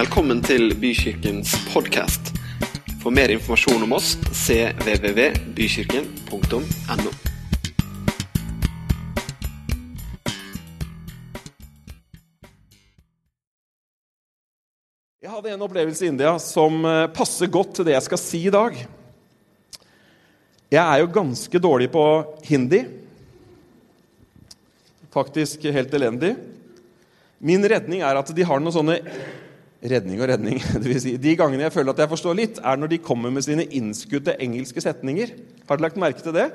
Velkommen til Bykirkens podkast. For mer informasjon om oss cvvvbykirken.no. Jeg hadde en opplevelse i India som eh, passer godt til det jeg skal si i dag. Jeg er jo ganske dårlig på hindi. Faktisk helt elendig. Min redning er at de har noen sånne Redning og redning. Det vil si, de gangene jeg føler at jeg forstår litt, er når de kommer med sine innskutte engelske setninger. Har du lagt merke til det?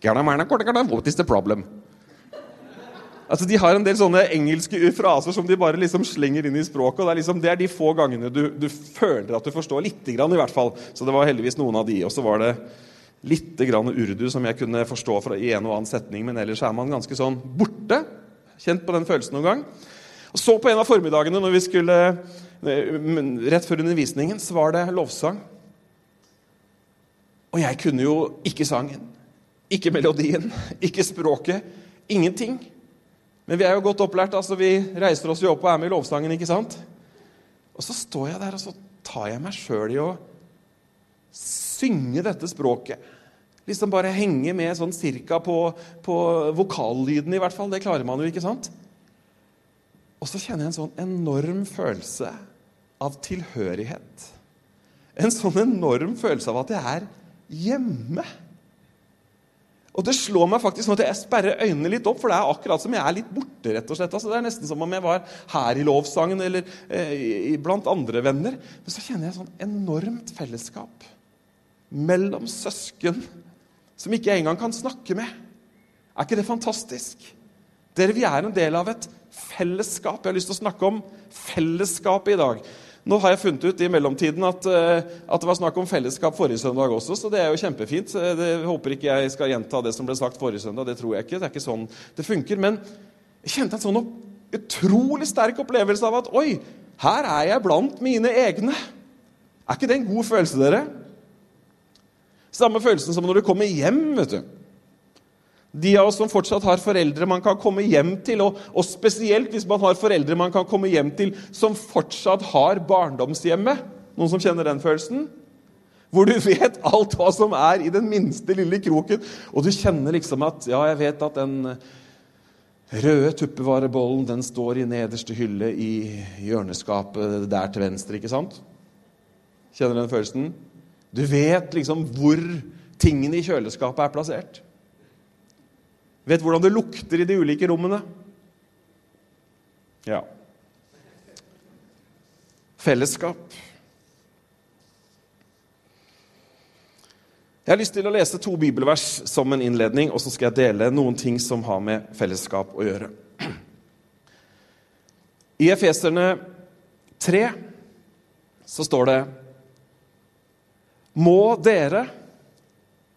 What is the problem? Altså, De har en del sånne engelske fraser som de bare liksom slenger inn i språket. og Det er, liksom, det er de få gangene du, du, føler at du forstår lite grann, i hvert fall. Så det var heldigvis noen av de. Og så var det litt grann urdu som jeg kunne forstå fra, i en og annen setning, men ellers er man ganske sånn borte. Kjent på den følelsen noen gang. Og Så på en av formiddagene når vi skulle, rett før undervisningen, så var det lovsang. Og jeg kunne jo ikke sangen, ikke melodien, ikke språket. Ingenting. Men vi er jo godt opplært. altså Vi reiser oss jo opp og er med i lovsangen. ikke sant? Og så står jeg der og så tar jeg meg sjøl i å synge dette språket. Liksom bare henge med sånn cirka på, på vokallyden, i hvert fall. Det klarer man jo, ikke sant? Og så kjenner jeg en sånn enorm følelse av tilhørighet. En sånn enorm følelse av at jeg er hjemme. Og det slår meg faktisk sånn at jeg sperrer øynene litt opp, for det er akkurat som jeg er litt borte. rett og slett. Altså, det er nesten som om jeg var her i lovsangen eller eh, blant andre venner. Men så kjenner jeg sånn enormt fellesskap mellom søsken som ikke jeg engang kan snakke med. Er ikke det fantastisk? Dere, Vi er en del av et fellesskap. Jeg har lyst til å snakke om fellesskapet i dag. Nå har jeg funnet ut i mellomtiden at, eh, at, det var snakk om fellesskap forrige søndag også, så det er jo kjempefint. Jeg håper ikke jeg skal gjenta det som ble sagt forrige søndag. Det tror jeg ikke. Det er ikke sånn det funker. Men jeg kjente en sånn utrolig sterk opplevelse av at oi, her er jeg blant mine egne. Er ikke det en god følelse, dere? Samme følelsen som når du kommer hjem. vet du. De av oss som fortsatt har foreldre man kan komme hjem til, og, og, spesielt hvis man har foreldre man kan komme hjem til som fortsatt har barndomshjemmet. Noen som kjenner den følelsen? Hvor du vet alt hva som er i den minste lille kroken. Og du kjenner liksom at Ja, jeg vet at den røde tuppevarebollen den står i nederste hylle i hjørneskapet der til venstre. ikke sant? Kjenner den følelsen? Du vet liksom hvor tingene i kjøleskapet er plassert. Vet hvordan det lukter i de ulike rommene? Ja. Fellesskap. Jeg har lyst til å lese to bibelvers som en innledning, og så skal jeg dele noen ting som har med fellesskap å gjøre. I Efeserne 3 så står det Må dere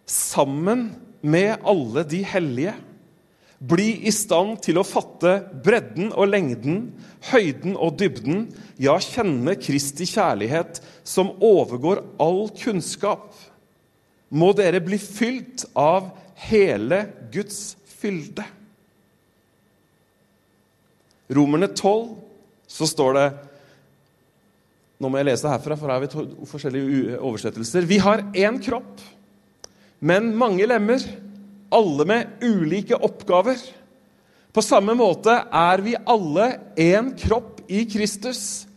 sammen med alle de hellige bli i stand til å fatte bredden og lengden, høyden og dybden, ja, kjenne Kristi kjærlighet, som overgår all kunnskap. Må dere bli fylt av hele Guds fylde. Romerne 12, så står det Nå må jeg lese herfra, for her har vi to forskjellige oversettelser. Vi har én kropp, men mange lemmer alle med ulike oppgaver. På samme måte er vi alle én kropp i Kristus,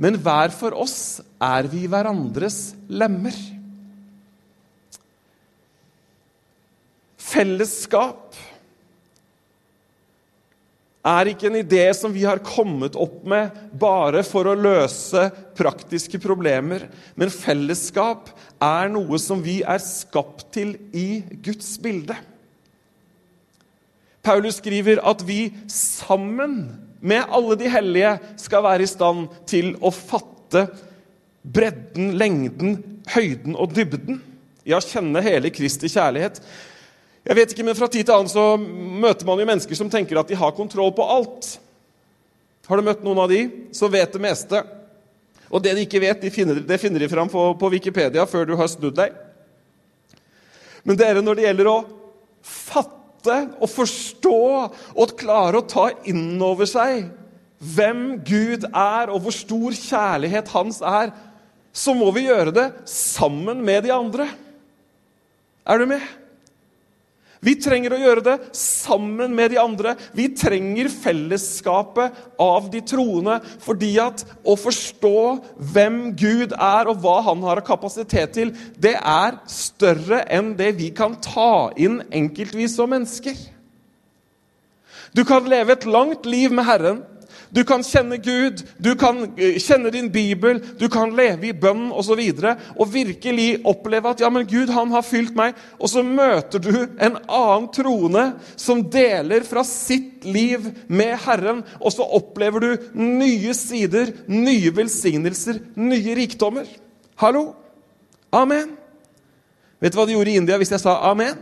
men hver for oss er vi hverandres lemmer. Fellesskap er ikke en idé som vi har kommet opp med bare for å løse praktiske problemer. Men fellesskap er noe som vi er skapt til i Guds bilde. Paulus skriver at vi sammen med alle de hellige skal være i stand til å fatte bredden, lengden, høyden og dybden. Ja, kjenne hele Kristi kjærlighet. Jeg vet ikke, men Fra tid til annen så møter man jo mennesker som tenker at de har kontroll på alt. Har du møtt noen av de så vet det meste? Og det de ikke vet, de finner, det finner de fram på, på Wikipedia før du har snudd deg. Men dere, når det gjelder å fatte fatte og forstå og klare å ta inn over seg hvem Gud er, og hvor stor kjærlighet hans er, så må vi gjøre det sammen med de andre. Er du med? Vi trenger å gjøre det sammen med de andre. Vi trenger fellesskapet av de troende. Fordi at å forstå hvem Gud er, og hva han har kapasitet til, det er større enn det vi kan ta inn enkeltvis som mennesker. Du kan leve et langt liv med Herren. Du kan kjenne Gud, du kan eh, kjenne din bibel, du kan leve i bønn osv. Og, så videre, og virkelig oppleve at ja, men Gud han har fylt meg. Og så møter du en annen troende som deler fra sitt liv med Herren. Og så opplever du nye sider, nye velsignelser, nye rikdommer. Hallo? Amen. Vet du hva de gjorde i India hvis jeg sa amen?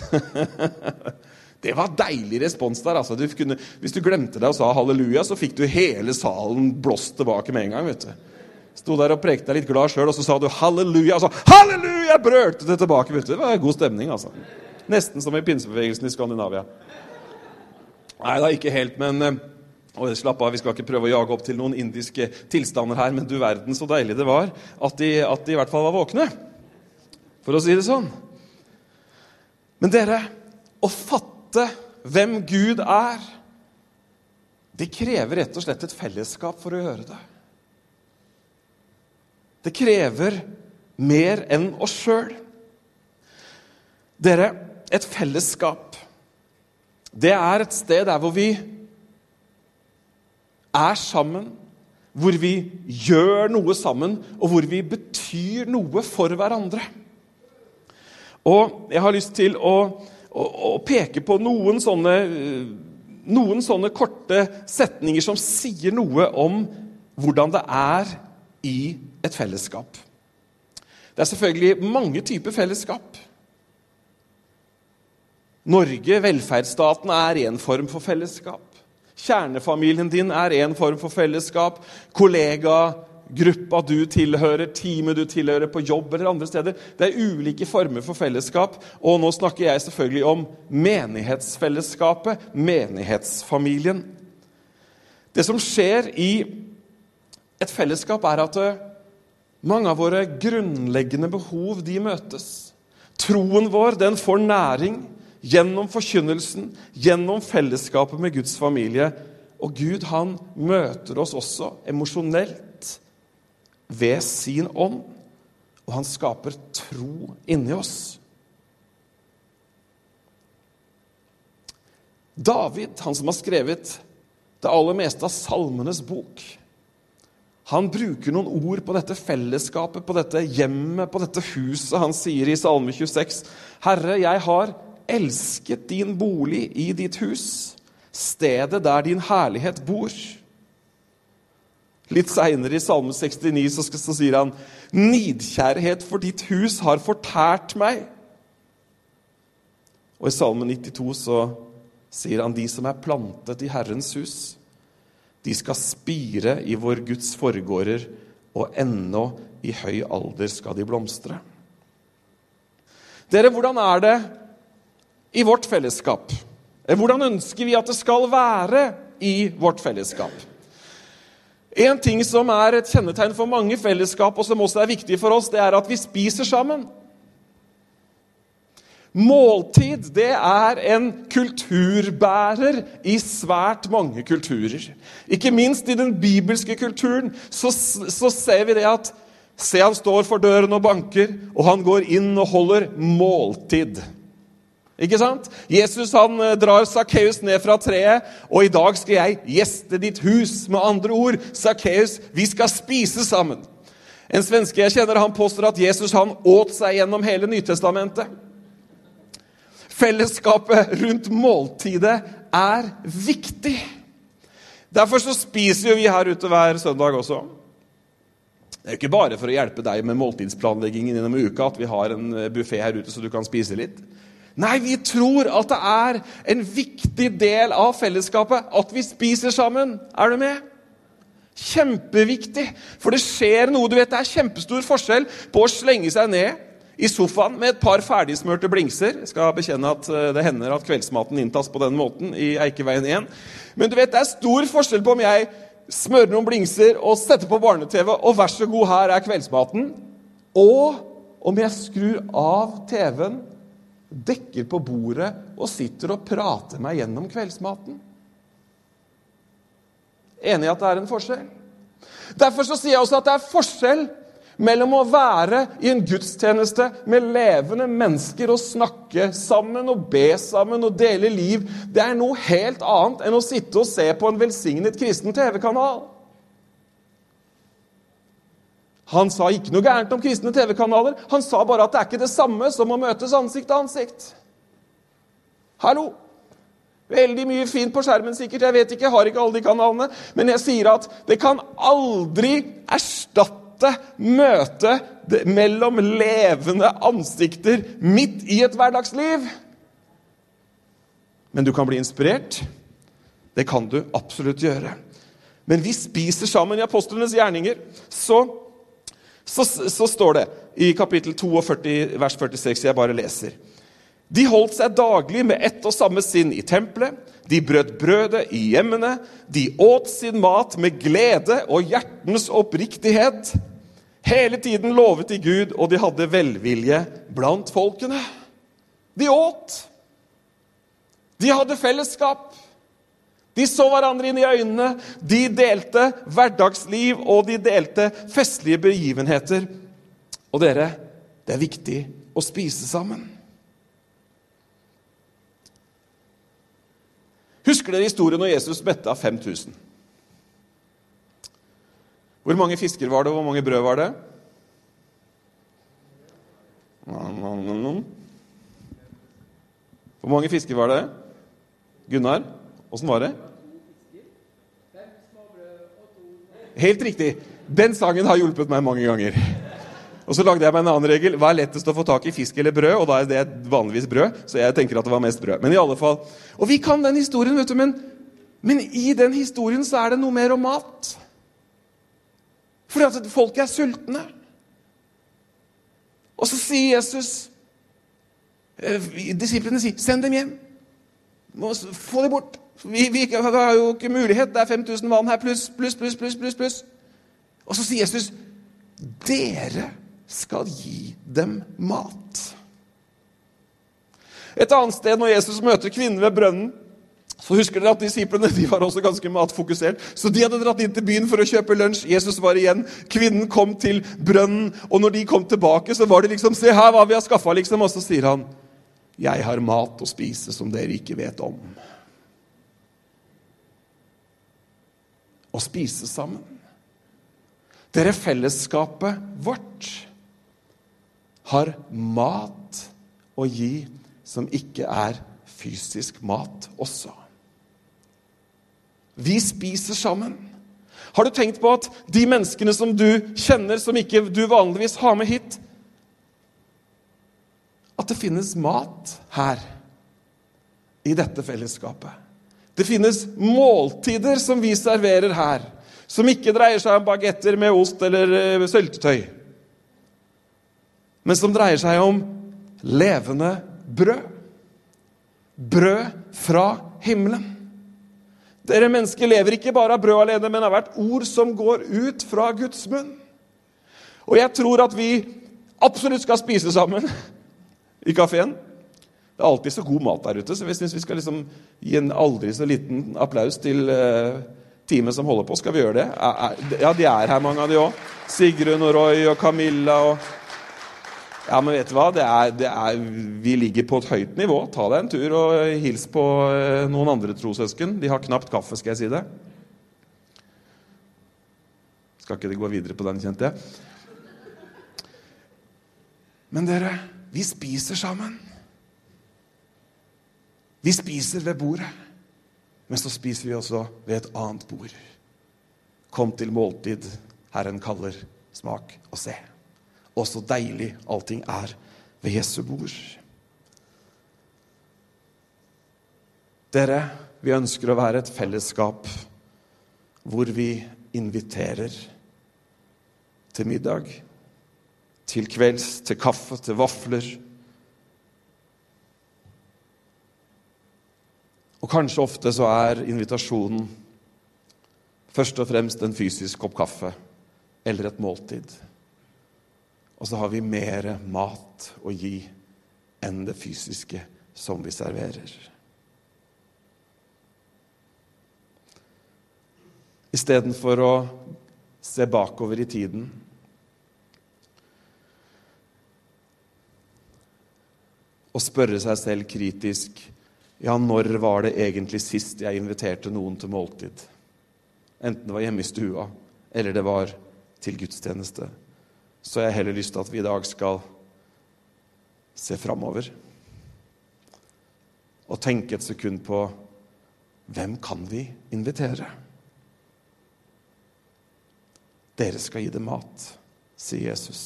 Det var deilig respons der. altså. Du kunne, hvis du glemte deg og sa halleluja, så fikk du hele salen blåst tilbake med en gang. vet du. Sto der og prekte deg litt glad sjøl, og så sa du halleluja, og så halleluja! brølte det tilbake. vet du. Det var god stemning, altså. Nesten som i pinsebevegelsen i Skandinavia. Nei da, ikke helt, men eh, og Slapp av, vi skal ikke prøve å jage opp til noen indiske tilstander her, men du verden så deilig det var at de, at de i hvert fall var våkne. For å si det sånn. Men dere, å fatte vite hvem Gud er, det krever rett og slett et fellesskap for å gjøre det. Det krever mer enn oss sjøl. Dere, et fellesskap, det er et sted der hvor vi er sammen, hvor vi gjør noe sammen, og hvor vi betyr noe for hverandre. Og jeg har lyst til å og, peke på noen sånne, noen sånne korte setninger som sier noe om hvordan det er i et fellesskap. Det er selvfølgelig mange typer fellesskap. Norge, velferdsstaten, er én form for fellesskap. Kjernefamilien din er én form for fellesskap. Kollega, gruppa du tilhører, teamet du tilhører på jobb eller andre steder. Det er ulike former for fellesskap. Og nå snakker jeg selvfølgelig om menighetsfellesskapet, menighetsfamilien. Det som skjer i et fellesskap, er at eh, mange av våre grunnleggende behov de møtes. Troen vår den får næring gjennom forkynnelsen, gjennom fellesskapet med Guds familie. Og Gud han møter oss også emosjonelt ved sin ånd, og han skaper tro inni oss. David, han som har skrevet det aller meste av Salmenes bok, han bruker noen ord på dette fellesskapet, på dette hjemmet, på dette huset. Han sier i Salme 26.: Herre, jeg har elsket din bolig i ditt hus, stedet der din herlighet bor. Litt seinere i Salme 69 så, så sier han Nidkjærhet for ditt hus har fortært meg. Og i Salme 92 så sier han de som er plantet i Herrens hus, de skal spire i vår Guds forgårder, og ennå i høy alder skal de blomstre. Dere, hvordan er det i vårt fellesskap? Hvordan ønsker vi at det skal være i vårt fellesskap? En ting som er et kjennetegn for mange fellesskap, og som også er viktig for oss, det er at vi spiser sammen. Måltid det er en kulturbærer i svært mange kulturer. Ikke minst i den bibelske kulturen så, så ser vi det at Se, han står for døren og banker, og han går inn og holder måltid. Ikke sant? Jesus han eh, drar Sakkeus ned fra treet, og i dag skal jeg gjeste ditt hus. Med andre ord, Sakkeus, vi skal spise sammen. En svenske jeg kjenner, han påstår at Jesus han åt seg gjennom hele Nytestamentet. Fellesskapet rundt måltidet er viktig. Derfor så spiser jo vi her ute hver søndag også. Det er jo ikke bare for å hjelpe deg med måltidsplanleggingen gjennom uka at vi har en eh, buffé her ute så du kan spise litt. Nei, vi tror at det er en viktig del av fellesskapet at vi spiser sammen. Er du med? Kjempeviktig. For det skjer noe. du vet, Det er kjempestor forskjell på å slenge seg ned i sofaen med et par ferdigsmurte blingser. Jeg skal bekjenne at eh, det hender at kveldsmaten inntas på den måten i Eikeveien 1. Men du vet, det er stor forskjell på om jeg smører noen blingser og setter på barne-TV, og vær så god, her er kveldsmaten, og om jeg skrur av TV-en, dekker på bordet og sitter og prater meg gjennom kveldsmaten. Enig i at det er en forskjell? Derfor så sier jeg også at det er forskjell mellom å være i en gudstjeneste med levende mennesker og snakke sammen og be sammen og dele liv, det er noe helt annet enn å sitte og se på en velsignet kristen TV-kanal. Han sa ikke noe gærent om kristne TV-kanaler. Han sa bare at det er ikke det samme som å møtes ansikt til ansikt. Hallo! Veldig mye fint på skjermen, sikkert. Jeg vet ikke, jeg har ikke alle de kanalene. Men jeg sier at det kan aldri erstatte møtet mellom levende ansikter midt i et hverdagsliv. Men du kan bli inspirert. Det kan du absolutt gjøre. Men vi spiser sammen i apostlenes gjerninger. Så, så, så står det i kapittel 42, vers 46, jeg bare leser. De holdt seg daglig med ett og samme sinn i tempelet. De brøt brødet i hjemmene. De åt sin mat med glede og hjertens oppriktighet. Hele tiden lovet de Gud, og de hadde velvilje blant folkene. De åt. De hadde fellesskap. De så hverandre inn i øynene. De delte hverdagsliv, og de delte festlige begivenheter. Og dere, det er viktig å spise sammen. Husker dere historien når Jesus metta 5000? Hvor mange fisker var det, og hvor mange brød var det? Hvor mange fisker var det? Gunnar, åssen var det? Helt riktig. Den sangen har hjulpet meg mange ganger. Og så lagde jeg meg en annen regel. Hva er lettest å få tak i, fisk eller brød? Og da er det vanligvis brød, så jeg tenker at det var mest brød. Men i alle fall. Og vi kan den historien, vet du, men, men i den historien så er det noe mer om mat. Fordi at folk er sultne. Og så sier Jesus eh, Disiplene sier 'send dem hjem'. Få dem bort. Vi, vi, har jo ikke mulighet. Det er 5000 vann her, pluss, pluss, pluss, pluss, pluss, pluss. Og så sier Jesus 'dere skal gi dem mat. Et annet sted, når Jesus møter kvinnen ved brønnen, så husker dere at Disiplene de var også ganske matfokusert. Så de hadde dratt inn til byen for å kjøpe lunsj. Jesus var igjen. Kvinnen kom til brønnen, og når de kom tilbake, så var det liksom Se her hva vi har skaffa, liksom. Og så sier han, 'Jeg har mat å spise som dere ikke vet om'. Å spise sammen. Dere fellesskapet vårt har mat å gi som ikke er fysisk mat også. Vi spiser sammen. Har du tenkt på at de menneskene som du kjenner, som ikke du vanligvis har med hit At det finnes mat her, i dette fellesskapet. Det finnes måltider som vi serverer her, som ikke dreier seg om bagetter med ost eller syltetøy, søltetøy men som dreier seg om levende brød. Brød fra himmelen. Dere mennesker lever ikke bare av brød alene, men av hvert ord som går ut fra Guds munn. Og jeg tror at vi absolutt skal spise sammen i kafeen. Det er alltid så god mat der ute, så vi syns vi skal liksom gi en aldri så liten applaus til uh, teamet som holder på. Skal vi gjøre det? Ja, de er her, mange av de òg. Sigrun og Roy og Camilla og ja, men vet du hva? Det er, det er, vi ligger på et høyt nivå. Ta deg en tur og hils på eh, noen andre trossøsken. De har knapt kaffe, skal jeg si det. Skal ikke det gå videre på den, kjente jeg. Men dere, vi spiser sammen. Vi spiser ved bordet, men så spiser vi også ved et annet bord. Kom til måltid, Herren kaller. Smak og se og så deilig allting er ved Jesu bord. Dere, vi ønsker å være et fellesskap hvor vi inviterer til middag, til kvelds, til kaffe, til vafler. Og kanskje ofte så er invitasjonen først og fremst en fysisk kopp kaffe eller et måltid. Og så har vi mer mat å gi enn det fysiske som vi serverer. Istedenfor å se bakover i tiden og spørre seg selv kritisk ja, når var det egentlig sist jeg inviterte noen til måltid? Enten det var hjemme i stua, eller det var til gudstjeneste. Så jeg har heller lyst til at vi i dag skal se framover. Og tenke et sekund på hvem kan vi invitere? Dere skal gi dem mat, sier Jesus.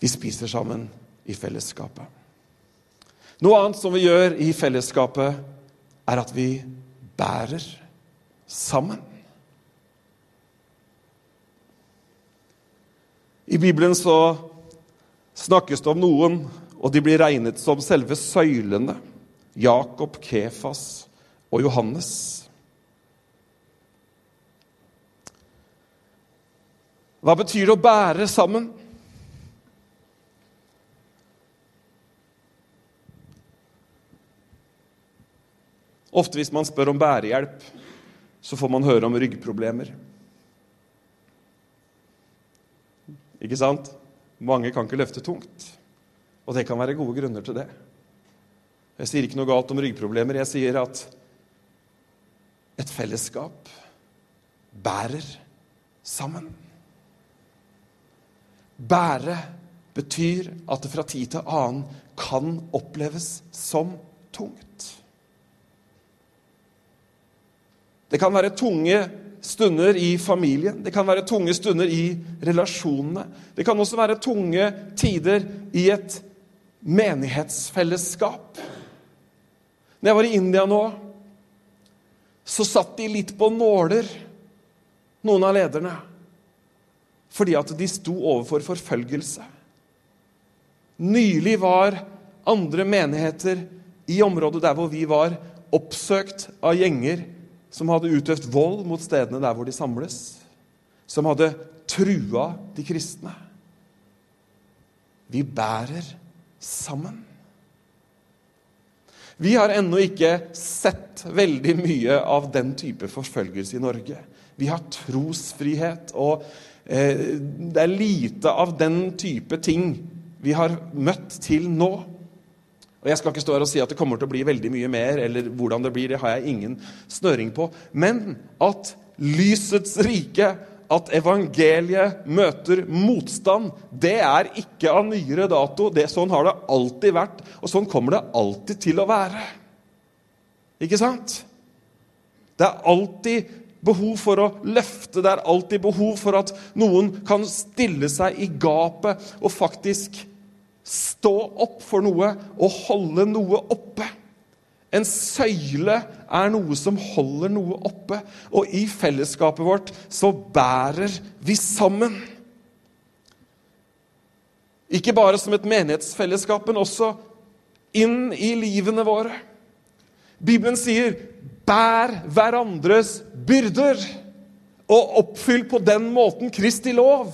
Vi spiser sammen i fellesskapet. Noe annet som vi gjør i fellesskapet, er at vi bærer sammen. I Bibelen så snakkes det om noen, og de blir regnet som selve søylene. Jakob, Kefas og Johannes. Hva betyr det å bære sammen? Ofte hvis man spør om bærehjelp, så får man høre om ryggproblemer. Ikke sant? Mange kan ikke løfte tungt. Og det kan være gode grunner til det. Jeg sier ikke noe galt om ryggproblemer. Jeg sier at et fellesskap bærer sammen. Bære betyr at det fra tid til annen kan oppleves som tungt. Det kan være tunge stunder i familien, det kan være tunge stunder i relasjonene. Det kan også være tunge tider i et menighetsfellesskap. Når jeg var i India nå, så satt de litt på nåler, noen av lederne, fordi at de sto overfor forfølgelse. Nylig var andre menigheter i området der hvor vi var, oppsøkt av gjenger som hadde utøvd vold mot stedene der hvor de samles, som hadde trua de kristne. Vi bærer sammen. Vi har ennå ikke sett veldig mye av den type forfølgelse i Norge. Vi har trosfrihet, og eh, det er lite av den type ting vi har møtt til nå. Og Jeg skal ikke stå her og si at det kommer til å bli veldig mye mer, eller hvordan det blir, det har jeg ingen snøring på. Men at lysets rike, at evangeliet møter motstand, det er ikke av nyere dato. Det, sånn har det alltid vært, og sånn kommer det alltid til å være. Ikke sant? Det er alltid behov for å løfte, det er alltid behov for at noen kan stille seg i gapet og faktisk stå opp for noe og holde noe oppe. En søyle er noe som holder noe oppe, og i fellesskapet vårt så bærer vi sammen. Ikke bare som et menighetsfellesskap, men også inn i livene våre. Bibelen sier 'bær hverandres byrder', og oppfyll på den måten Kristi lov.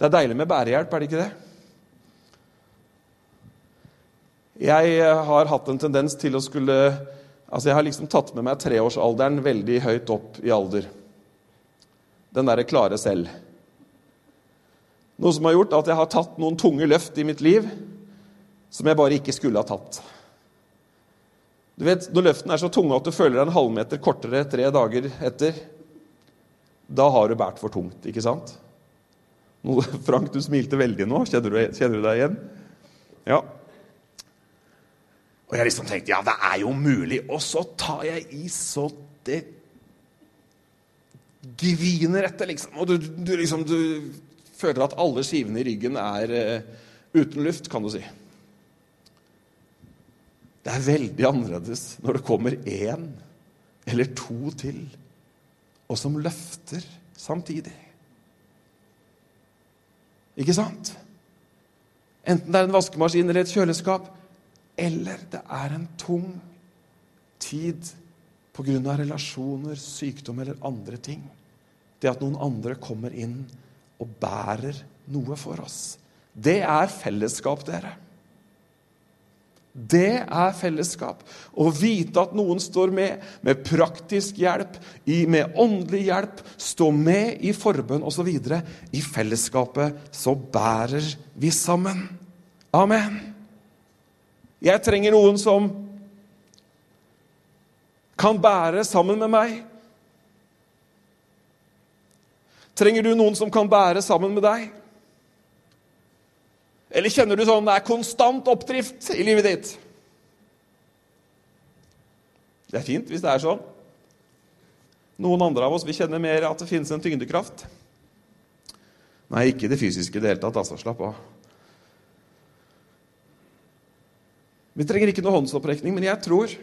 Det er deilig med bærehjelp, er det ikke det? Jeg eh, har hatt en tendens til å skulle Altså, jeg har liksom tatt med meg treårsalderen veldig høyt opp i alder. Den derre klare selv. Noe som har gjort at jeg har tatt noen tunge løft i mitt liv som jeg bare ikke skulle ha tatt. Du vet, Når løftene er så tunge at du føler deg en halvmeter kortere tre dager etter, da har du båret for tungt, ikke sant? Frank, du smilte veldig nå. Kjenner du, kjenner du deg igjen? Ja. Og jeg liksom tenkte ja, det er jo mulig. Og så tar jeg i så det griner etter, liksom. Og du, du, liksom, du føler at alle skivene i ryggen er uh, uten luft, kan du si. Det er veldig annerledes når det kommer én eller to til og som løfter samtidig. Ikke sant? Enten det er en vaskemaskin eller et kjøleskap, eller det er en tung tid pga. relasjoner, sykdom eller andre ting. Det at noen andre kommer inn og bærer noe for oss. Det er fellesskap, dere. Det er fellesskap. Å vite at noen står med med praktisk hjelp, med åndelig hjelp, stå med i forbønn osv. I fellesskapet så bærer vi sammen. Amen. Jeg trenger noen som kan bære sammen med meg. Trenger du noen som kan bære sammen med deg? Eller kjenner du sånn det er konstant oppdrift i livet ditt? Det er fint hvis det er sånn. Noen andre av oss vi kjenner mer at det finnes en tyngdekraft. Nei, ikke det fysiske i det hele tatt. altså. Slapp av. Vi trenger ikke noe håndsopprekning, men jeg tror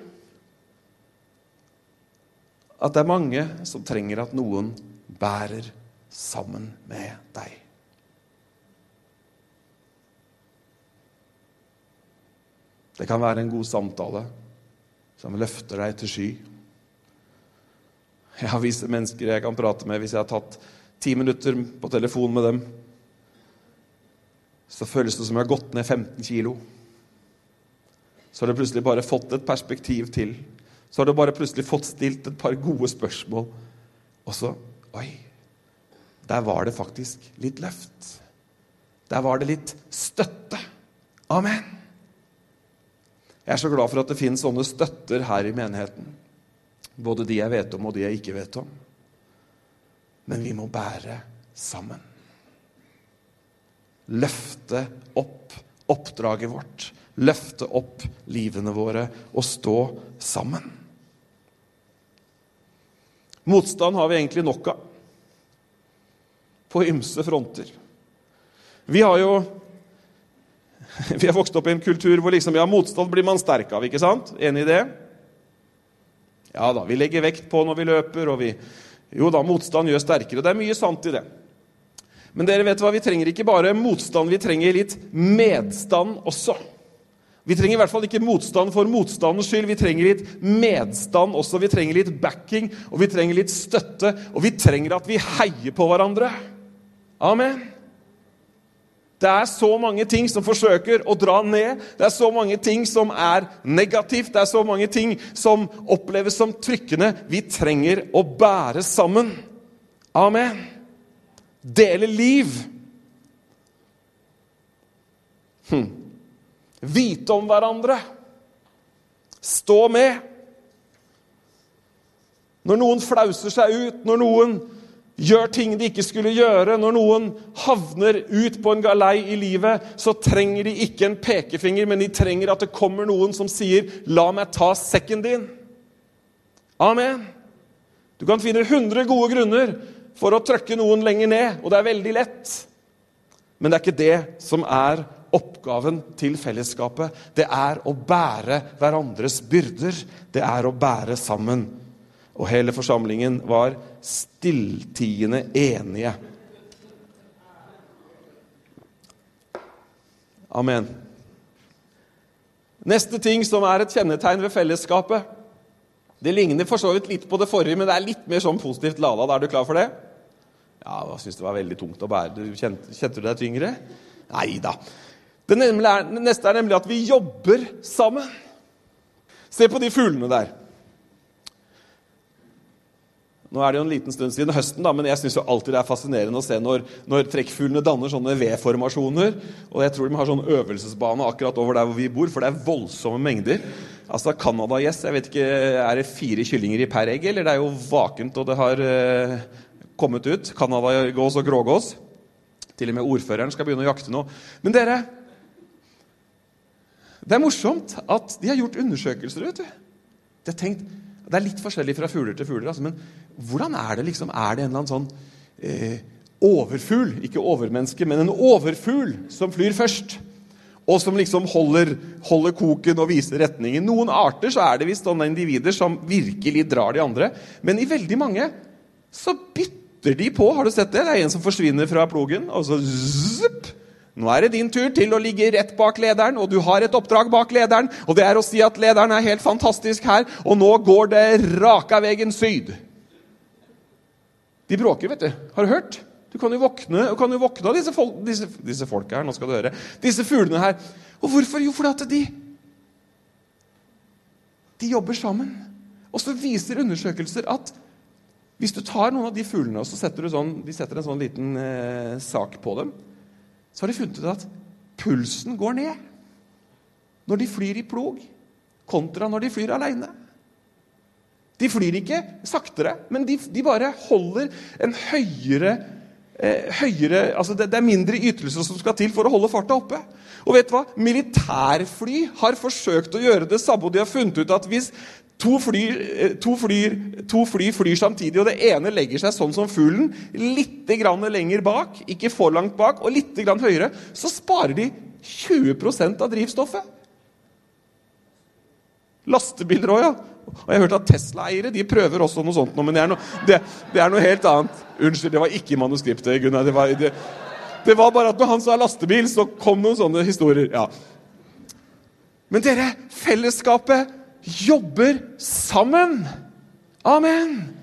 at det er mange som trenger at noen bærer sammen med deg. Det kan være en god samtale som løfter deg til sky. Jeg har visse mennesker jeg kan prate med hvis jeg har tatt ti minutter på telefon med dem. Så føles det som jeg har gått ned 15 kilo. Så har du plutselig bare fått et perspektiv til. Så har du bare plutselig fått stilt et par gode spørsmål. Og så Oi, der var det faktisk litt løft. Der var det litt støtte. Amen. Jeg er så glad for at det finnes sånne støtter her i menigheten. Både de jeg vet om, og de jeg ikke vet om. Men vi må bære sammen. Løfte opp oppdraget vårt. Løfte opp livene våre og stå sammen. Motstand har vi egentlig nok av. På ymse fronter. Vi har jo vi har vokst opp i en kultur hvor liksom, ja, motstand blir man sterk av. ikke sant? Enig i det? Ja da, vi legger vekt på når vi løper, og vi Jo da, motstand gjør sterkere. Det er mye sant i det. Men dere vet hva, vi trenger ikke bare motstand, vi trenger litt medstand også. Vi trenger i hvert fall ikke motstand for motstandens skyld. Vi trenger litt medstand også. Vi trenger litt backing, og vi trenger litt støtte. Og vi trenger at vi heier på hverandre. Amen. Det er så mange ting som forsøker å dra ned. Det er så mange ting som er negativt. Det er så mange ting som oppleves som trykkende. Vi trenger å bære sammen. Amen. Dele liv. Hm. Vite om hverandre. Stå med. Når noen flauser seg ut, når noen gjør ting de ikke skulle gjøre. Når noen havner ut på en galei i livet, så trenger de ikke en pekefinger, men de trenger at det kommer noen som sier, 'La meg ta sekken din'. Amen. Du kan finne 100 gode grunner for å trykke noen lenger ned, og det er veldig lett. Men det er ikke det som er oppgaven til fellesskapet. Det er å bære hverandres byrder. Det er å bære sammen. Og hele forsamlingen var stilltiende enige. Amen. Neste ting som er et kjennetegn ved fellesskapet Det ligner for så vidt litt på det forrige, men det er litt mer sånn positivt lada. Er du klar for det? Ja, jeg syns det var veldig tungt å bære. Du kjente, kjente du deg tyngre? Nei da. Det neste er nemlig at vi jobber sammen. Se på de fuglene der. Nå er det jo en liten stund siden høsten, da, men jeg syns alltid det er fascinerende å se når, når trekkfuglene danner sånne V-formasjoner. Og jeg tror de har sånn øvelsesbane akkurat over der hvor vi bor, for det er voldsomme mengder. Altså Canada-gjess, jeg vet ikke, Er det fire kyllinger i per egg, eller det er jo vakent, og det har eh, kommet ut? Canada-gås og grågås. Til og med ordføreren skal begynne å jakte nå. Men dere Det er morsomt at de har gjort undersøkelser. vet du. De har tenkt det er litt forskjellig fra fugler til fugler, altså, men hvordan er det liksom Er det en eller annen sånn eh, overfugl, ikke overmenneske, men en overfugl som flyr først? Og som liksom holder, holder koken og viser retningen. Noen arter så er det visst sånne individer som virkelig drar de andre. Men i veldig mange så bytter de på. Har du sett det? Det er en som forsvinner fra plogen, og så zup, Nå er det din tur til å ligge rett bak lederen, og du har et oppdrag bak lederen. Og det er å si at lederen er helt fantastisk her, og nå går det raka veien syd. De bråker, vet du. Har du hørt? Du kan jo våkne, kan jo våkne av disse, folk, disse, disse folka her. Nå skal du høre. Disse fuglene her. Og hvorfor? Jo, fordi at de De jobber sammen. Og så viser undersøkelser at hvis du tar noen av de fuglene og så setter du sånn, de setter en sånn liten eh, sak på dem, så har de funnet ut at pulsen går ned når de flyr i plog, kontra når de flyr aleine. De flyr ikke saktere, men de, de bare holder en høyere, eh, høyere altså det, det, er mindre ytelser som skal til for å holde farta oppe. Og vet du hva? Militærfly har forsøkt å gjøre det samme, og de har funnet ut at hvis To fly, eh, to, flyr, to fly, flyr samtidig, og det ene legger seg sånn som fuglen, litt lenger bak, ikke for langt bak, og litt høyere, så sparer de 20% av drivstoffet. Lastebiler òg, ja. Og jeg har hørt at Tesla-eiere de prøver også noe sånt. Men det er noe, det, det er noe helt annet. Unnskyld, det var ikke manuskriptet, Gunnar. Det var, det, det var bare at når han sa lastebil, så kom noen sånne historier. Ja. Men dere, fellesskapet jobber sammen. Amen.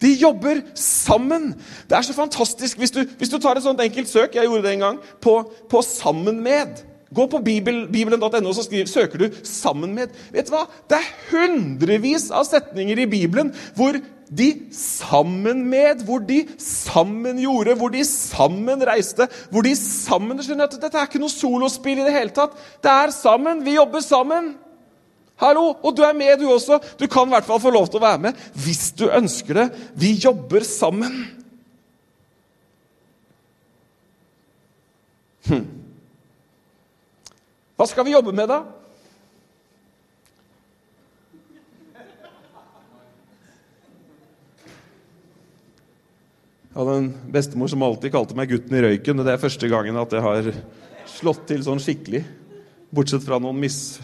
De jobber sammen. Det er så fantastisk. Hvis du, hvis du tar et sånt enkelt søk jeg gjorde det en gang, på, på 'sammen med', Gå på bibelen.no så skriver, søker du 'sammen med'. Vet du hva? Det er hundrevis av setninger i Bibelen hvor de sammen med, hvor de sammen gjorde, hvor de sammen reiste, hvor de sammen Dette er ikke noe solospill i det hele tatt. Det er sammen. Vi jobber sammen. Hallo! Og du er med, du også. Du kan i hvert fall få lov til å være med hvis du ønsker det. Vi jobber sammen. Hm. Hva skal vi jobbe med, da? Jeg hadde en bestemor som alltid kalte meg 'gutten i røyken'. og Det er første gangen at jeg har slått til sånn skikkelig. Bortsett fra noen mis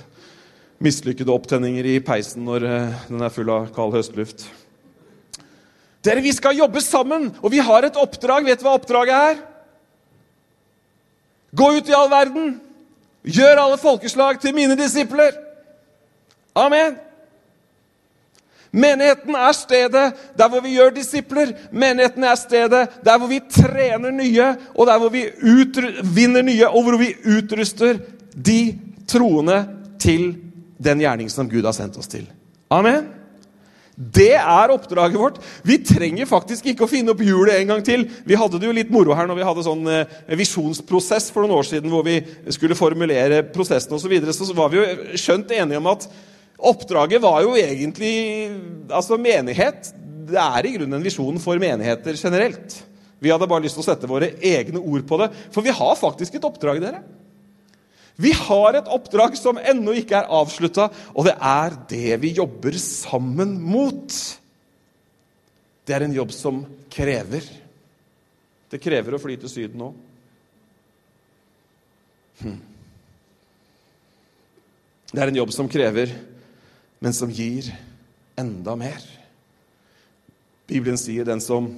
mislykkede opptenninger i peisen når eh, den er full av kald høstluft. Dere, vi skal jobbe sammen, og vi har et oppdrag. Vet du hva oppdraget er? Gå ut i all verden. Gjør alle folkeslag til mine disipler. Amen. Menigheten er stedet der hvor vi gjør disipler. Menigheten er stedet der hvor vi trener nye, og der hvor vi vinner nye, og hvor vi utruster de troende til den gjerning som Gud har sendt oss til. Amen. Det er oppdraget vårt. Vi trenger faktisk ikke å finne opp hjulet en gang til. Vi hadde det jo litt moro her når vi hadde sånn eh, visjonsprosess for noen år siden hvor vi skulle formulere prosessen osv. Så, videre, så var vi jo skjønt enige om at oppdraget var jo egentlig Altså, menighet Det er i grunnen en visjon for menigheter generelt. Vi hadde bare lyst til å sette våre egne ord på det. For vi har faktisk et oppdrag, dere. Vi har et oppdrag som ennå ikke er avslutta, og det er det vi jobber sammen mot. Det er en jobb som krever. Det krever å fly til Syden òg. Hm. Det er en jobb som krever, men som gir enda mer. Bibelen sier den som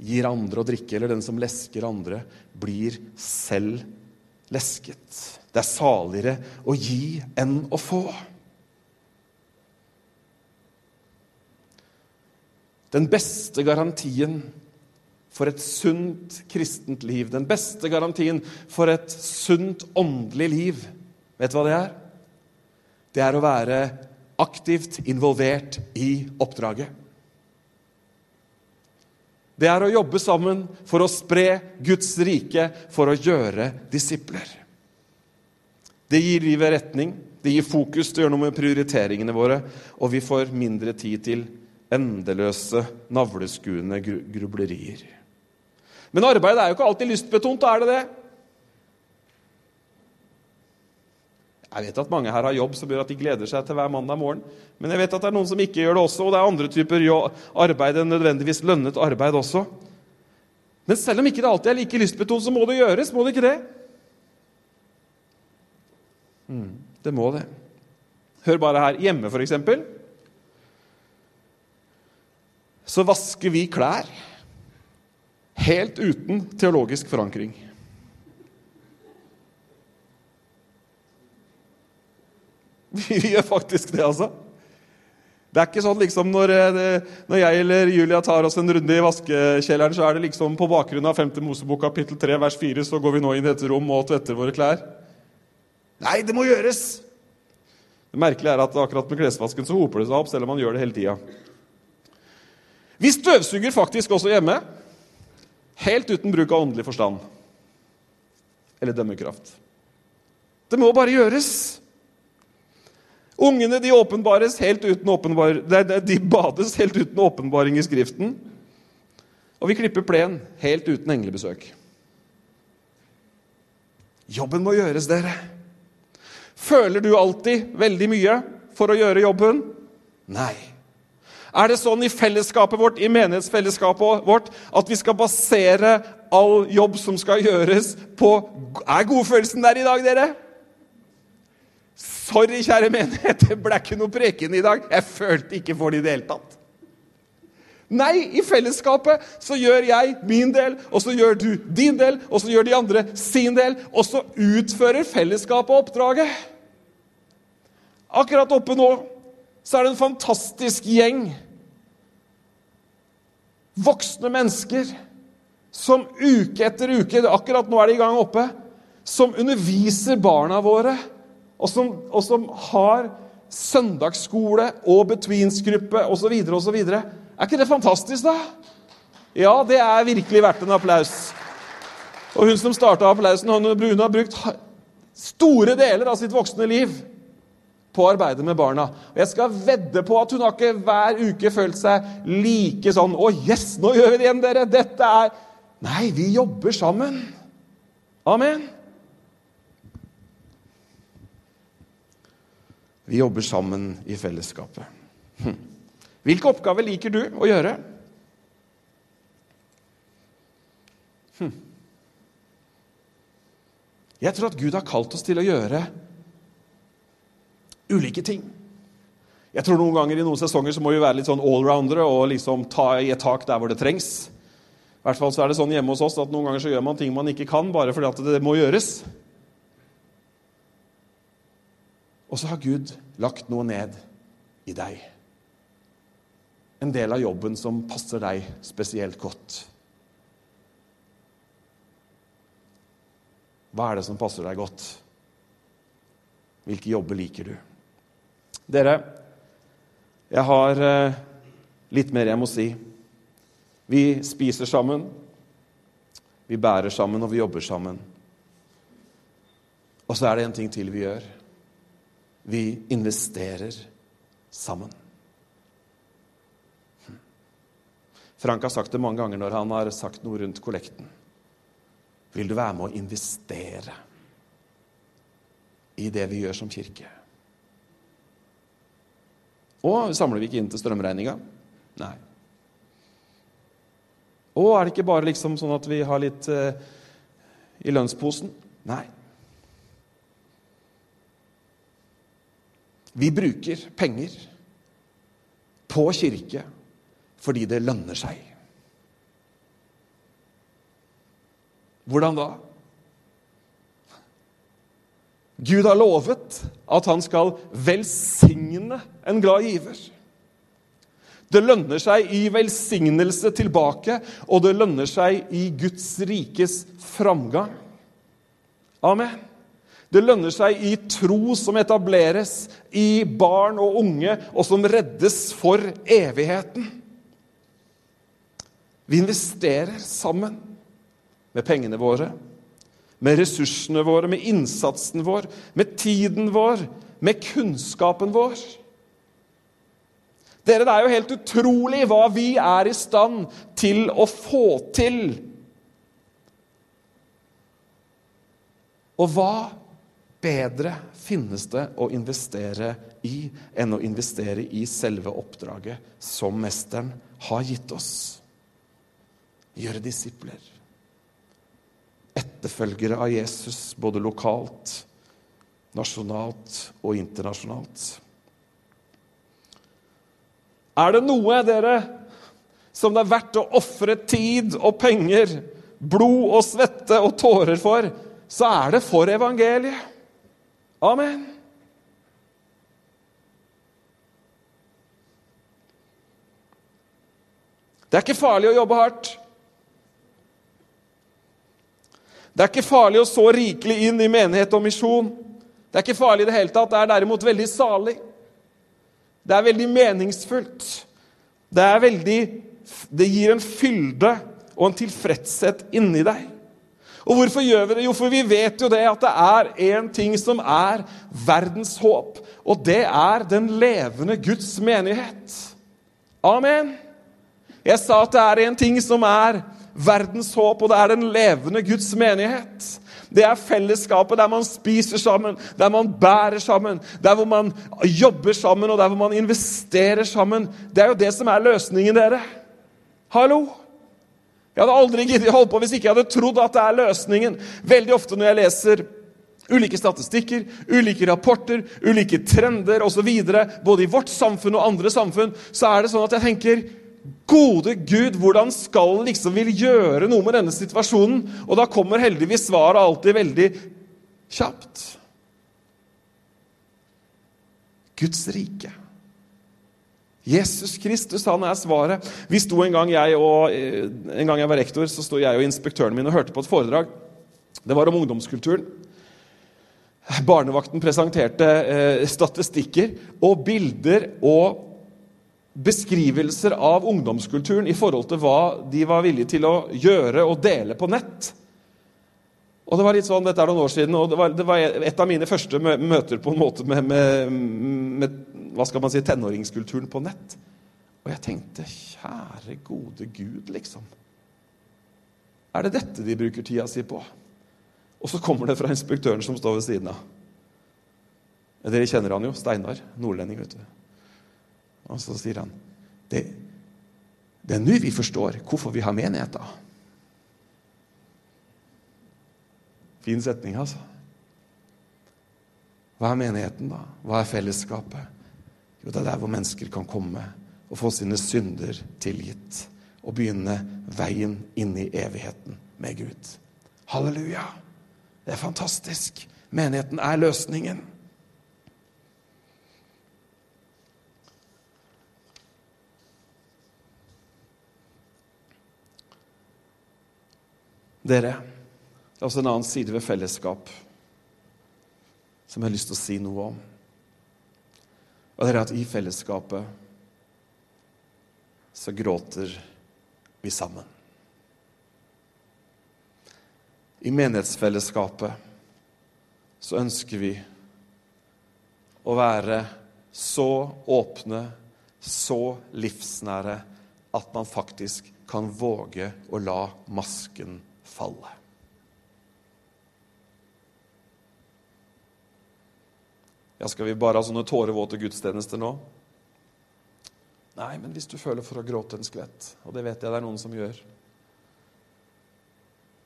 gir andre å drikke, eller den som lesker andre, blir selv lesket. Det er saligere å gi enn å få. Den beste garantien for et sunt kristent liv, den beste garantien for et sunt åndelig liv, vet du hva det er? Det er å være aktivt involvert i oppdraget. Det er å jobbe sammen for å spre Guds rike, for å gjøre disipler. Det gir livet retning, det gir fokus å gjøre noe med prioriteringene våre, og vi får mindre tid til endeløse, navleskuende grublerier. Men arbeid er jo ikke alltid lystbetont, er det det? Jeg vet at mange her har jobb som gjør at de gleder seg til hver mandag morgen. Men jeg vet at det er noen som ikke gjør det også, og det er andre typer arbeid enn nødvendigvis lønnet arbeid også. Men selv om ikke det alltid er like lystbetont, så må det gjøres. må det ikke det? Mm, det må det. Hør bare her. Hjemme, f.eks. så vasker vi klær helt uten teologisk forankring. Vi gjør faktisk det, altså. Det er ikke sånn liksom når, eh, når, jeg eller Julia tar oss en runde i vaskekjelleren, så er det liksom på bakgrunn av 5. Mosebok kapittel 3 vers 4, så går vi nå inn i dette rom og tvetter våre klær. Nei, det må gjøres! Det merkelige er at akkurat med klesvasken så hoper det seg opp, selv om man gjør det hele tida. Vi støvsuger faktisk også hjemme, helt uten bruk av åndelig forstand eller dømmekraft. Det må bare gjøres. Ungene de, åpenbares helt uten åpenbar, de bades helt uten åpenbaring i Skriften. Og vi klipper plen helt uten englebesøk. Jobben må gjøres, dere. Føler du alltid veldig mye for å gjøre jobben? Nei. Er det sånn i fellesskapet vårt, i menighetsfellesskapet vårt, at vi skal basere all jobb som skal gjøres, på Er godfølelsen der i dag, dere? Sorry, kjære menighet, det ble ikke noe preken i dag. Jeg følte ikke for det i det hele tatt. Nei, i fellesskapet så gjør jeg min del, og så gjør du din del, og så gjør de andre sin del, og så utfører fellesskapet oppdraget. Akkurat oppe nå så er det en fantastisk gjeng voksne mennesker som uke etter uke Akkurat nå er de i gang oppe. Som underviser barna våre og som, og som har søndagsskole og betweensgruppe osv. osv. Er ikke det fantastisk, da? Ja, det er virkelig verdt en applaus. Og hun som starta applausen, hun har brukt store deler av sitt voksne liv på å arbeide med barna. Og Jeg skal vedde på at hun har ikke hver uke følt seg like sånn 'Å, yes, nå gjør vi det igjen, dere!' Dette er Nei, vi jobber sammen. Amen. Vi jobber sammen i fellesskapet. Hm. Hvilke oppgaver liker du å gjøre? Hm. Jeg tror at Gud har kalt oss til å gjøre ulike ting. Jeg tror noen ganger I noen sesonger så må vi være litt sånn allroundere og liksom ta i et tak der hvor det trengs. I hvert fall så er det sånn hjemme hos oss at Noen ganger så gjør man ting man ikke kan, bare fordi at det må gjøres. Og så har Gud lagt noe ned i deg. En del av jobben som passer deg spesielt godt. Hva er det som passer deg godt? Hvilke jobber liker du? Dere, jeg har eh, litt mer jeg må si. Vi spiser sammen, vi bærer sammen, og vi jobber sammen. Og så er det en ting til vi gjør vi investerer sammen. Frank har sagt det mange ganger når han har sagt noe rundt kollekten. Vil du være med å investere i det vi gjør som kirke? Og samler vi ikke inn til strømregninga? Nei. Og er det ikke bare liksom sånn at vi har litt eh, i lønnsposen? Nei. Vi bruker penger på kirke fordi det lønner seg. Hvordan da? Gud har lovet at han skal velsigne en glad giver. Det lønner seg i velsignelse tilbake, og det lønner seg i Guds rikes framgang. Amen. Det lønner seg i tro som etableres i barn og unge, og som reddes for evigheten. Vi investerer sammen med pengene våre, med ressursene våre, med innsatsen vår, med tiden vår, med kunnskapen vår. Dere, Det er jo helt utrolig hva vi er i stand til å få til. Og hva bedre finnes det å investere i enn å investere i selve oppdraget som Mesteren har gitt oss. Gjøre disipler. Etterfølgere av Jesus både lokalt, nasjonalt og internasjonalt. Er det noe dere som det er verdt å ofre tid og penger, blod og svette og tårer for, så er det for evangeliet. Amen. Det er ikke farlig å jobbe hardt. Det er ikke farlig å så rikelig inn i menighet og misjon. Det er ikke farlig i det hele tatt. Det er derimot veldig salig. Det er veldig meningsfullt. Det, er veldig, det gir en fylde og en tilfredshet inni deg. Og hvorfor gjør vi det? Jo, for vi vet jo det at det er én ting som er verdens håp, og det er den levende Guds menighet. Amen. Jeg sa at det er én ting som er verdens håp, og det er den levende Guds menighet. Det er fellesskapet der man spiser sammen, der man bærer sammen, der hvor man jobber sammen, og der hvor man investerer sammen. Det er jo det som er løsningen, dere. Hallo? Jeg hadde aldri giddet holde på hvis ikke jeg hadde trodd at det er løsningen. Veldig ofte når jeg leser ulike statistikker, ulike rapporter, ulike trender osv., både i vårt samfunn og andre samfunn, så er det sånn at jeg tenker Gode Gud, hvordan skal han liksom vil gjøre noe med denne situasjonen? Og da kommer heldigvis svaret alltid veldig kjapt. Guds rike. Jesus Kristus, han er svaret. Vi sto En gang jeg og, eh, en gang jeg var rektor, så sto jeg og inspektøren min og hørte på et foredrag. Det var om ungdomskulturen. Barnevakten presenterte eh, statistikker og bilder og beskrivelser av ungdomskulturen i forhold til hva de var villige til å gjøre og dele på nett. Og det var litt sånn, Dette er noen år siden, og det var, det var et av mine første møter på en måte med, med, med, hva skal man si, tenåringskulturen på nett. Og jeg tenkte Kjære, gode Gud, liksom. Er det dette de bruker tida si på? Og så kommer det fra inspektøren som står ved siden av. Dere kjenner han jo. Steinar. Nordlending, vet du. Og så sier han det, det er nå vi forstår hvorfor vi har menigheter. Fin setning, altså. Hva er menigheten, da? Hva er fellesskapet? Jo, det er der hvor mennesker kan komme og få sine synder tilgitt. Og begynne veien inn i evigheten med Gud. Halleluja! Det er fantastisk. Menigheten er løsningen. Dere, det er også en annen side ved fellesskap som jeg har lyst til å si noe om. Og det er at i fellesskapet så gråter vi sammen. I menighetsfellesskapet så ønsker vi å være så åpne, så livsnære, at man faktisk kan våge å la masken falle. Ja, skal vi bare ha sånne tårevåte gudstjenester nå? Nei, men hvis du føler for å gråte en skvett, og det vet jeg det er noen som gjør,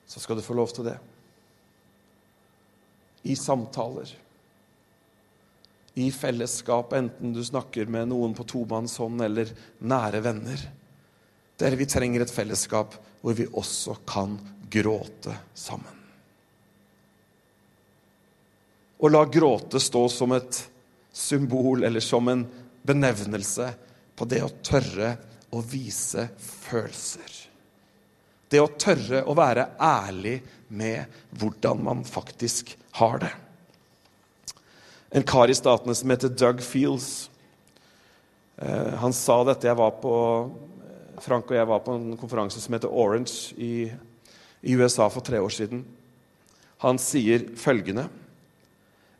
så skal du få lov til det. I samtaler. I fellesskap, enten du snakker med noen på tomannshånd eller nære venner. Dere, vi trenger et fellesskap hvor vi også kan gråte sammen. Og la gråte stå som et symbol eller som en benevnelse på det å tørre å vise følelser. Det å tørre å være ærlig med hvordan man faktisk har det. En kar i Statene som heter Doug Fields, eh, han sa dette jeg var på Frank og jeg var på en konferanse som heter Orange i i USA for tre år siden. Han sier følgende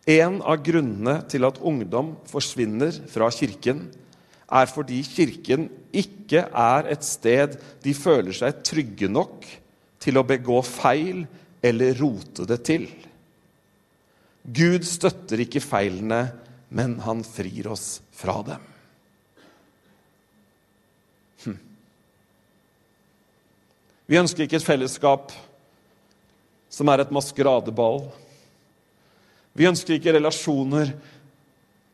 En av grunnene til at ungdom forsvinner fra kirken, er fordi kirken ikke er et sted de føler seg trygge nok til å begå feil eller rote det til. Gud støtter ikke feilene, men han frir oss fra dem. Vi ønsker ikke et fellesskap som er et maskeradeball. Vi ønsker ikke relasjoner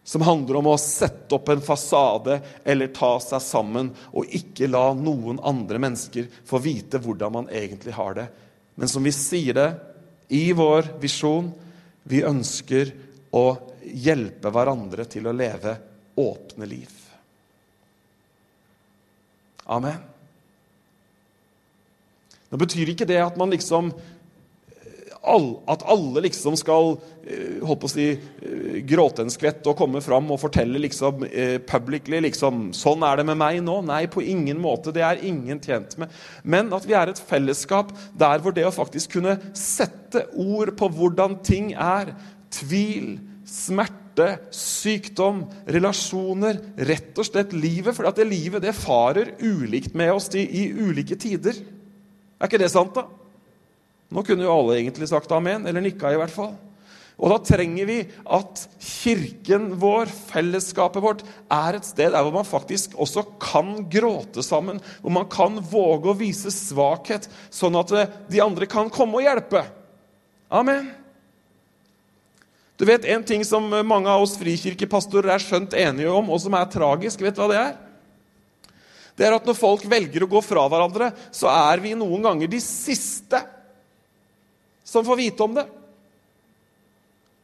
som handler om å sette opp en fasade eller ta seg sammen og ikke la noen andre mennesker få vite hvordan man egentlig har det. Men som vi sier det i vår visjon, vi ønsker å hjelpe hverandre til å leve åpne liv. Amen. Nå betyr ikke det at man liksom at alle liksom skal eh, holdt på å si, eh, gråte en skvett og komme fram og fortelle liksom eh, publicly liksom, 'Sånn er det med meg nå.' Nei, på ingen måte. Det er ingen tjent med. Men at vi er et fellesskap der hvor det å faktisk kunne sette ord på hvordan ting er, tvil, smerte, sykdom, relasjoner, rett og slett livet For det livet det farer ulikt med oss i, i ulike tider. Er ikke det sant, da? Nå kunne jo alle egentlig sagt amen, eller nikka i hvert fall. Og da trenger vi at kirken vår, fellesskapet vårt, er et sted der hvor man faktisk også kan gråte sammen. Hvor man kan våge å vise svakhet, sånn at eh, de andre kan komme og hjelpe. Amen. Du vet En ting som mange av oss frikirkepastorer er skjønt enige om, og som er tragisk, vet du hva det er? Det er at når folk velger å gå fra hverandre, så er vi noen ganger de siste som får vite om det.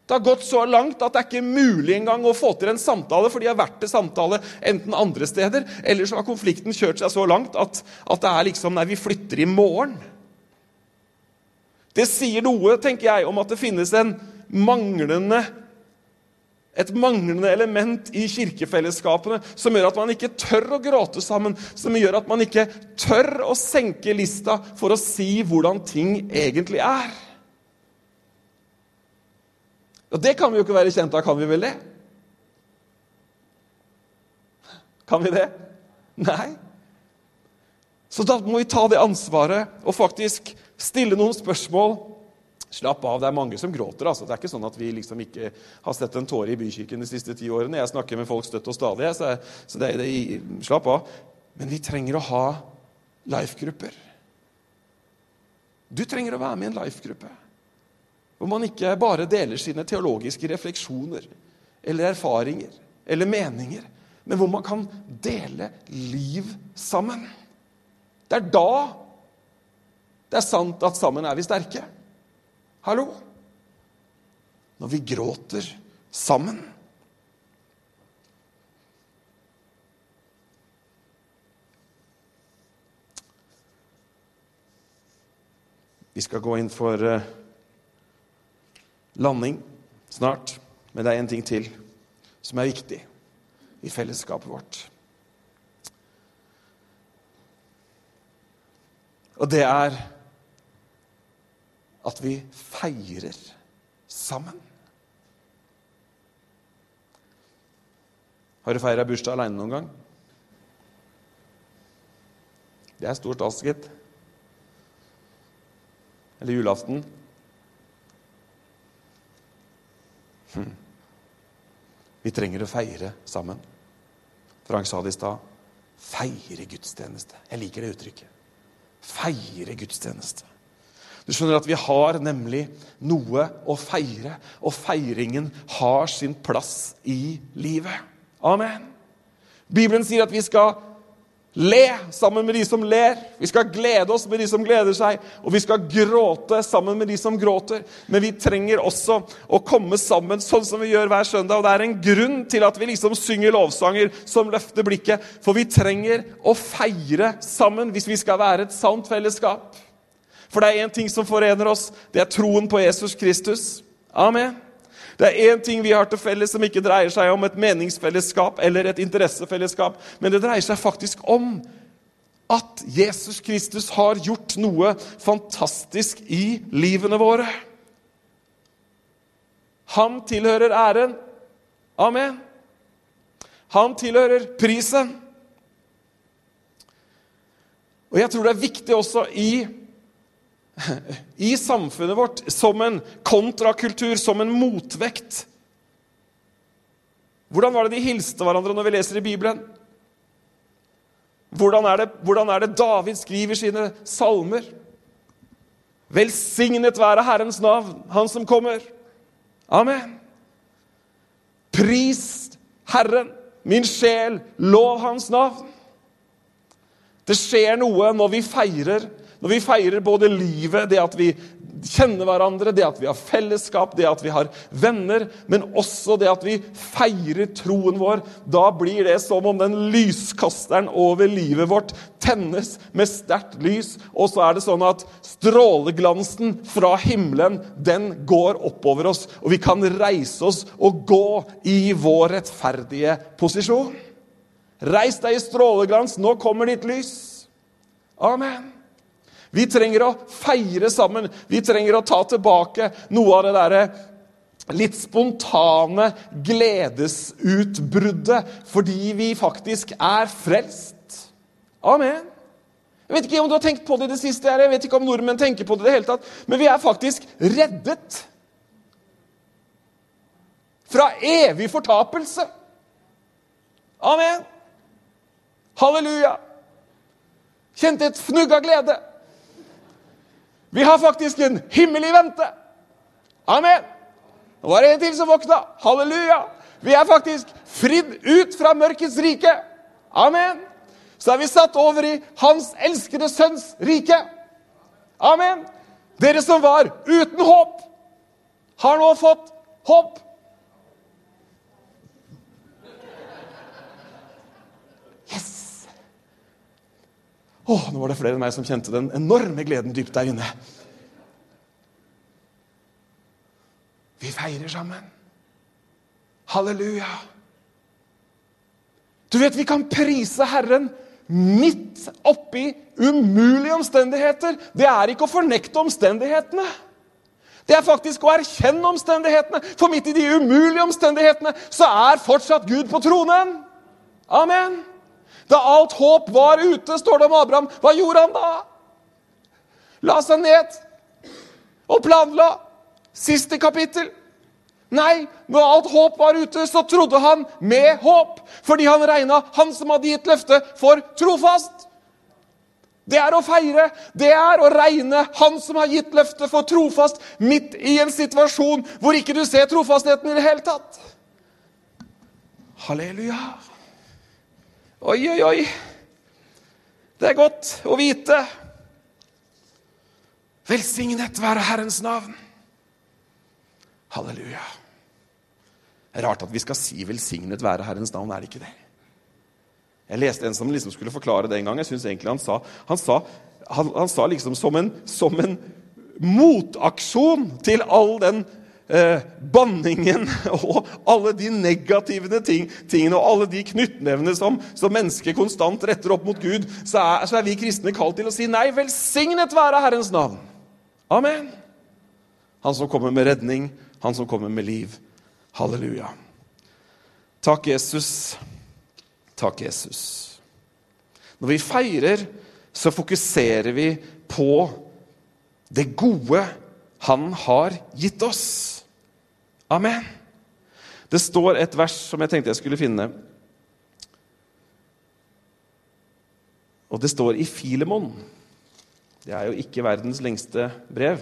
Det har gått så langt at det er ikke mulig engang å få til en samtale, for de har vært til samtale enten andre steder, eller så har konflikten kjørt seg så langt at, at det er liksom Nei, vi flytter i morgen. Det sier noe, tenker jeg, om at det finnes en manglende et manglende element i kirkefellesskapene som gjør at man ikke tør å gråte sammen, som gjør at man ikke tør å senke lista for å si hvordan ting egentlig er. Og det kan vi jo ikke være kjent av, kan vi vel det? Kan vi det? Nei. Så da må vi ta det ansvaret og faktisk stille noen spørsmål. Slapp av, det er mange som gråter. altså. Det er ikke sånn at vi liksom ikke har sett en tåre i bykirken de siste ti årene. Jeg snakker med folk støtt og stadig, så, så det, det, slapp av. Men vi trenger å ha life-grupper. Du trenger å være med i en life-gruppe. Hvor man ikke bare deler sine teologiske refleksjoner eller erfaringer eller meninger, men hvor man kan dele liv sammen. Det er da det er sant at sammen er vi sterke. Hallo? Når vi gråter sammen. Vi skal gå inn for uh, landing snart. Men det er en ting til som er viktig i fellesskapet vårt. Og det er at vi feirer sammen. Har du feira bursdag aleine noen gang? Det er stort stas, gitt. Eller julaften. Hm. Vi trenger å feire sammen. Frank sa det i stad. Feire gudstjeneste. Jeg liker det uttrykket. Feire gudstjeneste. Du skjønner at Vi har nemlig noe å feire, og feiringen har sin plass i livet. Amen. Bibelen sier at vi skal le sammen med de som ler. Vi skal glede oss med de som gleder seg, og vi skal gråte sammen med de som gråter. Men vi trenger også å komme sammen sånn som vi gjør hver søndag. Og det er en grunn til at vi liksom synger lovsanger som løfter blikket. For vi trenger å feire sammen hvis vi skal være et sant fellesskap. For det er én ting som forener oss. Det er troen på Jesus Kristus. Amen. Det er én ting vi har til felles som ikke dreier seg om et meningsfellesskap eller et interessefellesskap, men det dreier seg faktisk om at Jesus Kristus har gjort noe fantastisk i livene våre. Han tilhører æren. Amen. Han tilhører prisen. Og jeg tror det er viktig også i i samfunnet vårt som en kontrakultur, som en motvekt. Hvordan var det de hilste hverandre når vi leser i Bibelen? Hvordan er det, hvordan er det David skriver sine salmer? Velsignet være Herrens navn, Han som kommer. Amen. Pris Herren, min sjel, lov Hans navn. Det skjer noe når vi feirer. Når vi feirer både livet, det at vi kjenner hverandre, det at vi har fellesskap, det at vi har venner, men også det at vi feirer troen vår. Da blir det som om den lyskasteren over livet vårt tennes med sterkt lys, og så er det sånn at stråleglansen fra himmelen, den går oppover oss, og vi kan reise oss og gå i vår rettferdige posisjon. Reis deg i stråleglans, nå kommer ditt lys. Amen. Vi trenger å feire sammen. Vi trenger å ta tilbake noe av det derre litt spontane gledesutbruddet fordi vi faktisk er frelst. Amen. Jeg vet ikke om du har tenkt på det i det siste, jeg vet ikke om nordmenn tenker på det i det hele tatt, men vi er faktisk reddet fra evig fortapelse. Amen. Halleluja. Kjente et fnugg av glede. Vi har faktisk en himmel i vente. Amen. Nå var det en til som våkna. Halleluja. Vi er faktisk fridd ut fra mørkets rike. Amen. Så er vi satt over i Hans elskede sønns rike. Amen. Dere som var uten håp, har nå fått håp. Åh, nå var det flere enn meg som kjente den enorme gleden dypt der inne. Vi feirer sammen. Halleluja. Du vet, vi kan prise Herren midt oppi umulige omstendigheter. Det er ikke å fornekte omstendighetene. Det er faktisk å erkjenne omstendighetene. For midt i de umulige omstendighetene så er fortsatt Gud på tronen. Amen. Da alt håp var ute, står det om Abraham. Hva gjorde han da? La seg ned og planla. Siste kapittel. Nei, når alt håp var ute, så trodde han med håp. Fordi han regna han som hadde gitt løftet, for trofast. Det er å feire. Det er å regne han som har gitt løftet, for trofast midt i en situasjon hvor ikke du ser trofastheten i det hele tatt. Halleluja. Oi, oi, oi. Det er godt å vite. Velsignet være Herrens navn. Halleluja. Det er rart at vi skal si 'velsignet være Herrens navn', er det ikke det? Jeg leste en som liksom skulle forklare det en gang. Jeg synes egentlig Han sa, han sa, han, han sa liksom som en, som en motaksjon til all den eh, banningen og alle de negative ting, tingene og alle de knyttnevene som, som mennesket konstant retter opp mot Gud, så er, så er vi kristne kalt til å si nei, velsignet være Herrens navn. Amen. Han som kommer med redning, han som kommer med liv. Halleluja. Takk, Jesus. Takk, Jesus. Når vi feirer, så fokuserer vi på det gode han har gitt oss. Amen. Det står et vers som jeg tenkte jeg skulle finne. Og det står i Filemon. Det er jo ikke verdens lengste brev.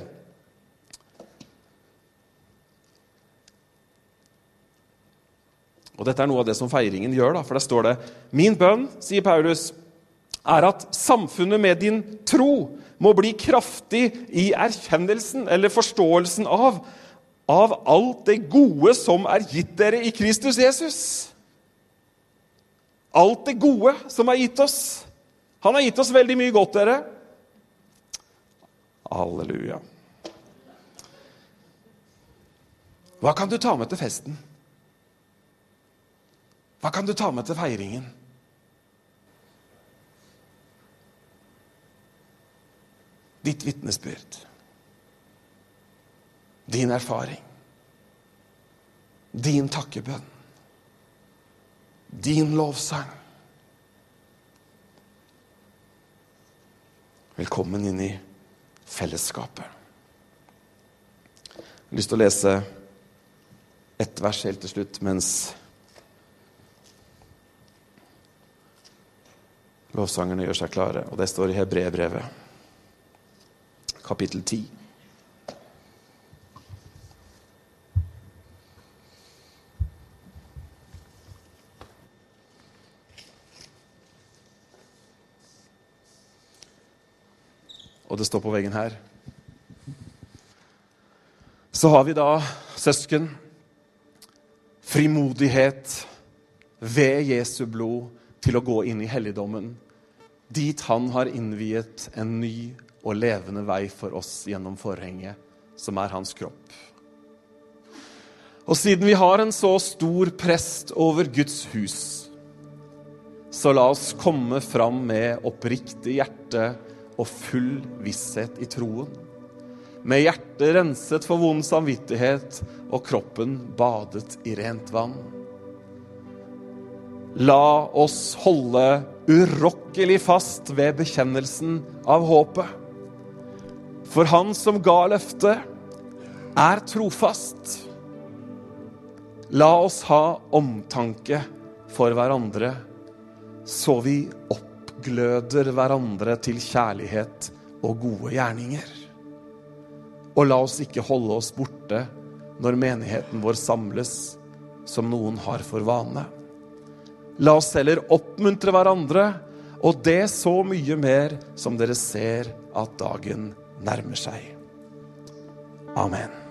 Og Dette er noe av det som feiringen gjør. da, for Der står det Min bønn, sier Paulus, er at samfunnet med din tro må bli kraftig i erkjennelsen eller forståelsen av av alt det gode som er gitt dere i Kristus Jesus. Alt det gode som er gitt oss. Han har gitt oss veldig mye godt, dere. Halleluja. Hva kan du ta med til festen? Hva kan du ta med til feiringen? Ditt vitnesbyrd din erfaring, din takkebønn, din lovsang. Velkommen inn i fellesskapet. Jeg har lyst til å lese ett vers helt til slutt mens lovsangerne gjør seg klare. Og det står i Hebrebrevet, kapittel 10. Og det står på veggen her. Så har vi da, søsken, frimodighet ved Jesu blod til å gå inn i helligdommen, dit han har innviet en ny og levende vei for oss gjennom forhenget, som er hans kropp. Og siden vi har en så stor prest over Guds hus, så la oss komme fram med oppriktig hjerte og full visshet i troen. Med hjertet renset for vond samvittighet og kroppen badet i rent vann. La oss holde urokkelig fast ved bekjennelsen av håpet. For han som ga løftet, er trofast. La oss ha omtanke for hverandre, så vi oppgløder hverandre til kjærlighet og gode gjerninger. Og la oss ikke holde oss borte når menigheten vår samles, som noen har for vane. La oss heller oppmuntre hverandre, og det så mye mer som dere ser at dagen nærmer seg. Amen.